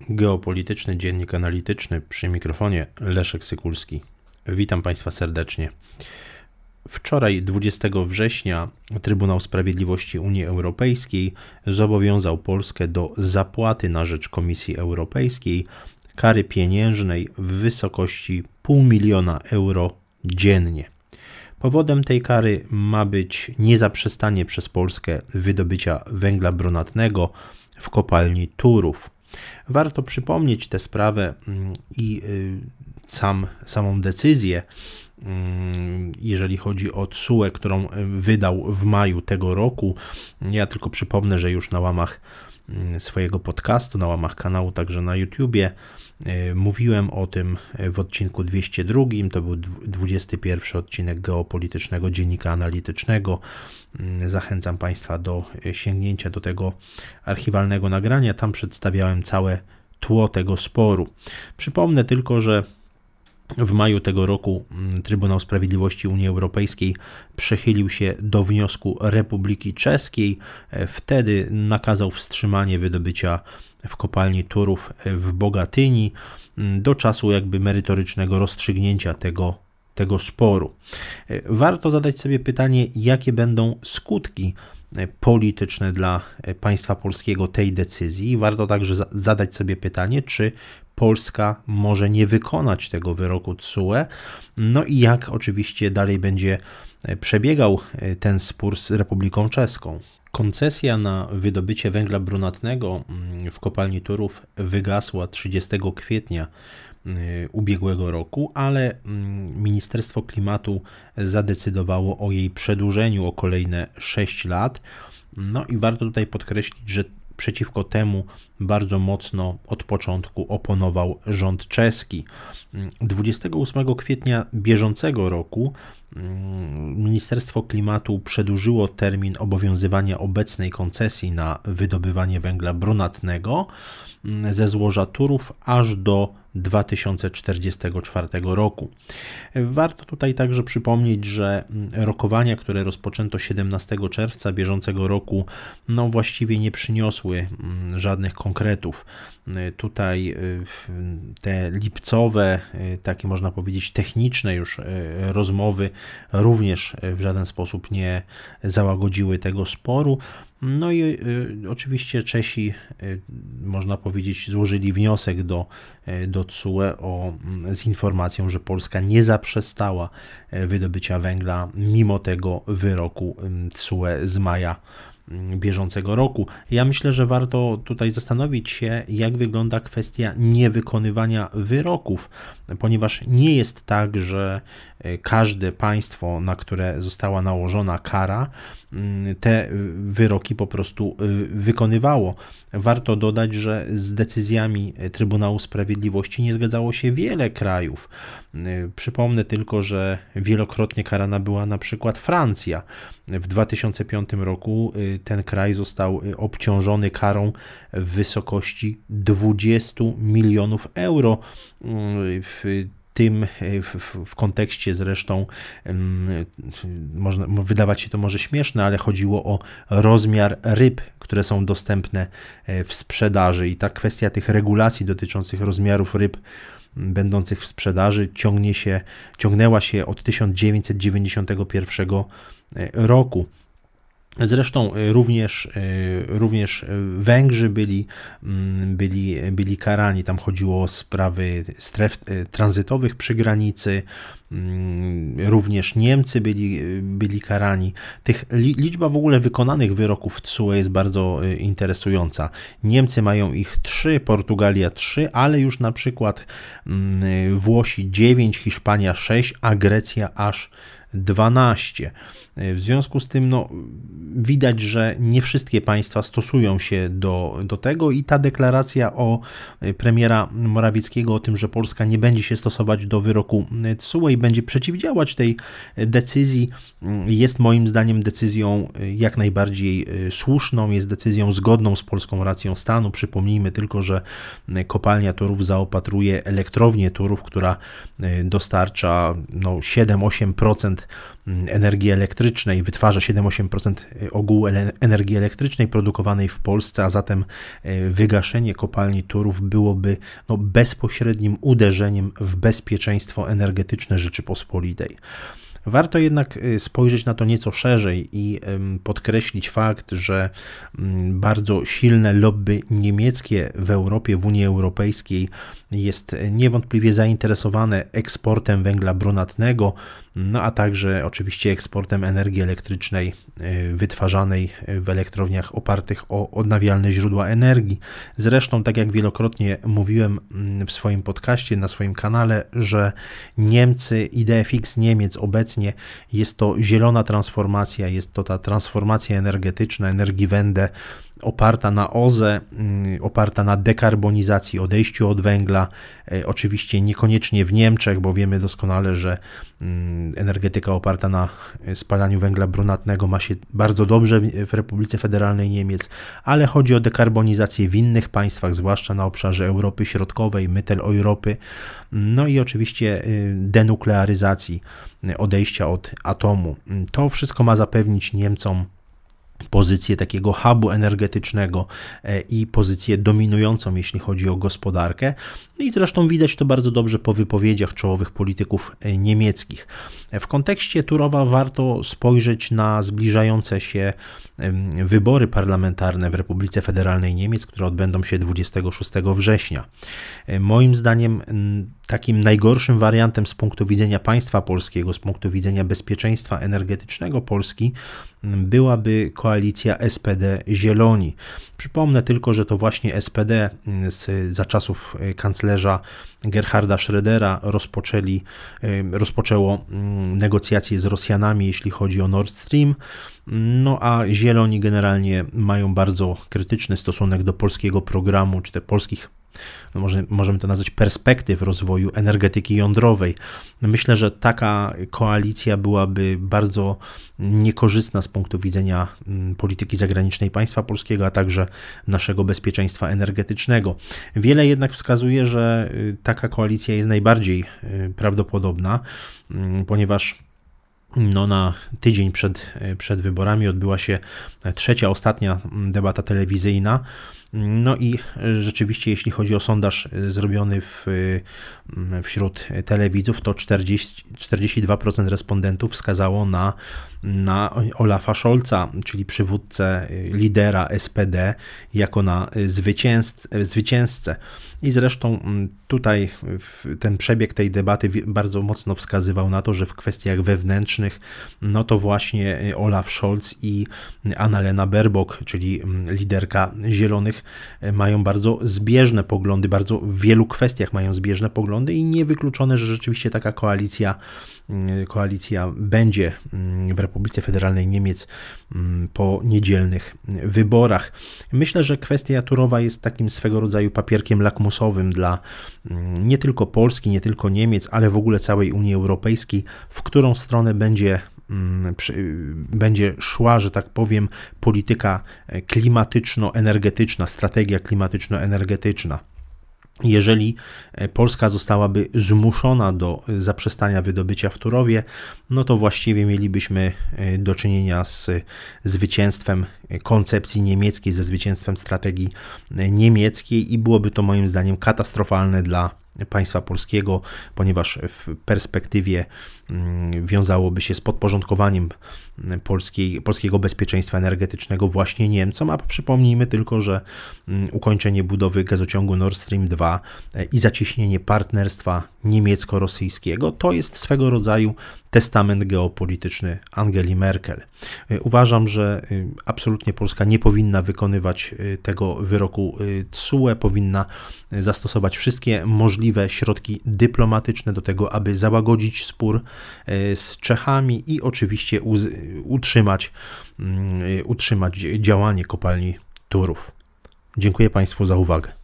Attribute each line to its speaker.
Speaker 1: Geopolityczny Dziennik Analityczny przy mikrofonie Leszek Sykulski. Witam Państwa serdecznie. Wczoraj, 20 września, Trybunał Sprawiedliwości Unii Europejskiej zobowiązał Polskę do zapłaty na rzecz Komisji Europejskiej kary pieniężnej w wysokości pół miliona euro dziennie. Powodem tej kary ma być niezaprzestanie przez Polskę wydobycia węgla brunatnego w kopalni Turów. Warto przypomnieć tę sprawę mm, i y, sam, samą decyzję, mm, jeżeli chodzi o TSUE, którą wydał w maju tego roku. Ja tylko przypomnę, że już na łamach swojego podcastu, na łamach kanału, także na YouTubie, y, mówiłem o tym w odcinku 202. To był 21 odcinek geopolitycznego dziennika analitycznego. Mm, zachęcam Państwa do e, sięgnięcia do tego archiwalnego nagrania. Tam przedstawiałem całe tło tego sporu. Przypomnę tylko, że w maju tego roku mm, Trybunał Sprawiedliwości Unii Europejskiej przechylił się do wniosku Republiki Czeskiej. E, wtedy nakazał wstrzymanie wydobycia w kopalni Turów e, w Bogatyni mm, do czasu jakby merytorycznego rozstrzygnięcia tego tego sporu. E, warto zadać sobie pytanie, jakie będą skutki e, polityczne dla e, państwa polskiego tej decyzji. Warto także zadać sobie pytanie, czy Polska może nie wykonać tego wyroku TSUE, no i jak oczywiście dalej będzie przebiegał ten spór z Republiką Czeską. Koncesja na wydobycie węgla brunatnego mm, w kopalni Turów wygasła 30 kwietnia ubiegłego roku, ale mm, Ministerstwo Klimatu zadecydowało o jej przedłużeniu o kolejne 6 lat. No i warto tutaj podkreślić, że przeciwko temu bardzo mocno od początku oponował rząd czeski. 28 kwietnia bieżącego roku mm, Ministerstwo Klimatu przedłużyło termin obowiązywania obecnej koncesji na wydobywanie węgla brunatnego mm, ze złoża Turów aż do 2044 roku. Warto tutaj także przypomnieć, że rokowania, które rozpoczęto 17 czerwca bieżącego roku, no właściwie nie przyniosły mm, żadnych konkretów. Tutaj y, te lipcowe, y, takie można powiedzieć techniczne już y, rozmowy również w żaden sposób nie załagodziły tego sporu. No i y, oczywiście Czesi, y, można powiedzieć, złożyli wniosek do, y, do TSUE o, mm, z informacją, że Polska nie zaprzestała wydobycia węgla mimo tego wyroku TSUE z maja bieżącego roku. Ja myślę, że warto tutaj zastanowić się, jak wygląda kwestia niewykonywania wyroków, ponieważ nie jest tak, że e, każde państwo, na które została nałożona kara, mm, te wyroki po prostu e, wykonywało. Warto dodać, że z decyzjami Trybunału Sprawiedliwości nie zgadzało się wiele krajów. E, przypomnę tylko, że wielokrotnie karana była na przykład Francja. W 2005 roku ten kraj został obciążony karą w wysokości 20 milionów euro. W tym w, w, kontekście zresztą można wydawać się to może śmieszne, ale chodziło o rozmiar ryb, które są dostępne e, w sprzedaży i ta kwestia tych regulacji dotyczących rozmiarów ryb będących w sprzedaży ciągnie się, ciągnęła się od 1991 e, roku. Zresztą y, również, y, również Węgrzy byli, mm, byli, byli karani. Tam chodziło o sprawy stref y, tranzytowych przy granicy. Mm, również Niemcy byli, byli karani. Tych liczba w ogóle wykonanych wyroków TSUE jest bardzo interesująca. Niemcy mają ich trzy, Portugalia trzy, ale już na przykład mm, Włosi 9, Hiszpania 6, a Grecja aż 12. W związku z tym no, widać, że nie wszystkie państwa stosują się do, do tego i ta deklaracja o e, premiera Morawieckiego o tym, że Polska nie będzie się stosować do wyroku TSUE i będzie przeciwdziałać tej decyzji, jest moim zdaniem decyzją e, jak najbardziej e, słuszną, jest decyzją zgodną z polską racją stanu. Przypomnijmy tylko, że kopalnia Turów zaopatruje elektrownię Turów, która dostarcza no, 7-8% mm, energii elektrycznej, wytwarza 7-8% ogółu energii elektrycznej produkowanej w Polsce, a zatem wygaszenie kopalni Turów byłoby no, bezpośrednim uderzeniem w bezpieczeństwo energetyczne Rzeczypospolitej. Warto jednak y, spojrzeć na to nieco szerzej i podkreślić fakt, że mm, bardzo silne lobby niemieckie w Europie, w Unii Europejskiej jest niewątpliwie zainteresowane eksportem węgla brunatnego, no a także oczywiście eksportem energii elektrycznej y, wytwarzanej w elektrowniach opartych o odnawialne źródła energii. Zresztą, tak jak wielokrotnie mówiłem mm, w swoim podcaście, na swoim kanale, że Niemcy, IDFX Niemiec obecnie jest to zielona transformacja, jest to ta transformacja energetyczna, Energiewende, oparta na OZE, mm, oparta na dekarbonizacji, odejściu od węgla. E, oczywiście niekoniecznie w Niemczech, bo wiemy doskonale, że mm, energetyka oparta na spalaniu węgla brunatnego ma się bardzo dobrze w Republice Federalnej Niemiec, ale chodzi o dekarbonizację w innych państwach, zwłaszcza na obszarze Europy Środkowej, Europy, no i oczywiście y, denuklearyzacji, odejścia od atomu. To wszystko ma zapewnić Niemcom pozycję takiego hubu energetycznego e, i pozycję dominującą, jeśli chodzi o gospodarkę. No I zresztą widać to bardzo dobrze po wypowiedziach czołowych polityków e, niemieckich. W kontekście Turowa warto spojrzeć na zbliżające się wybory parlamentarne w Republice Federalnej Niemiec, które odbędą się 26 września. E, moim zdaniem takim najgorszym wariantem z punktu widzenia państwa polskiego, z punktu widzenia bezpieczeństwa energetycznego Polski byłaby koalicja SPD-Zieloni. Przypomnę tylko, że to właśnie SPD z, za czasów e, kanclerza Gerharda Schrödera rozpoczęli, rozpoczęło mm, negocjacje z Rosjanami, jeśli chodzi o Nord Stream. No a Zieloni generalnie mają bardzo krytyczny stosunek do polskiego programu, czy te polskich no może, możemy to nazwać perspektyw rozwoju energetyki jądrowej. Myślę, że taka koalicja byłaby bardzo niekorzystna z punktu widzenia mm, polityki zagranicznej państwa polskiego, a także naszego bezpieczeństwa energetycznego. Wiele jednak wskazuje, że y, taka koalicja jest najbardziej y, prawdopodobna, mm, ponieważ no, na tydzień przed, przed wyborami odbyła się trzecia, ostatnia debata telewizyjna. No i rzeczywiście, jeśli chodzi o sondaż zrobiony w, wśród telewidzów, to 40, 42% respondentów wskazało na, na Olafa Scholza, czyli przywódcę lidera SPD, jako na zwycięzcę. I zresztą mm, tutaj ten przebieg tej debaty bardzo mocno wskazywał na to, że w kwestiach wewnętrznych, no to właśnie y, Olaf Scholz i Annalena Baerbock, czyli mm, liderka Zielonych, y, mają bardzo zbieżne poglądy, bardzo w wielu kwestiach mają zbieżne poglądy i niewykluczone, że rzeczywiście taka koalicja Y, koalicja będzie mm, w Republice Federalnej Niemiec mm, po niedzielnych wyborach. Myślę, że kwestia Turowa jest takim swego rodzaju papierkiem lakmusowym dla mm, nie tylko Polski, nie tylko Niemiec, ale w ogóle całej Unii Europejskiej, w którą stronę będzie będzie szła, że tak powiem, polityka klimatyczno-energetyczna, strategia klimatyczno-energetyczna. Jeżeli e, Polska zostałaby zmuszona do e, zaprzestania wydobycia w Turowie, no to właściwie mielibyśmy e, do czynienia z zwycięstwem koncepcji niemieckiej, ze zwycięstwem strategii niemieckiej i byłoby to moim zdaniem katastrofalne dla państwa polskiego, ponieważ w perspektywie mm, wiązałoby się z podporządkowaniem polskiej, polskiego bezpieczeństwa energetycznego właśnie Niemcom, a przypomnijmy tylko, że mm, ukończenie budowy gazociągu Nord Stream 2 e, i zacieśnienie partnerstwa niemiecko-rosyjskiego to jest swego rodzaju testament geopolityczny Angeli Merkel. E, uważam, że e, absolutnie Polska nie powinna wykonywać tego wyroku TSUE, powinna zastosować wszystkie możliwe środki dyplomatyczne do tego, aby załagodzić spór z Czechami i oczywiście utrzymać, mm, utrzymać działanie kopalni Turów. Dziękuję Państwu za uwagę.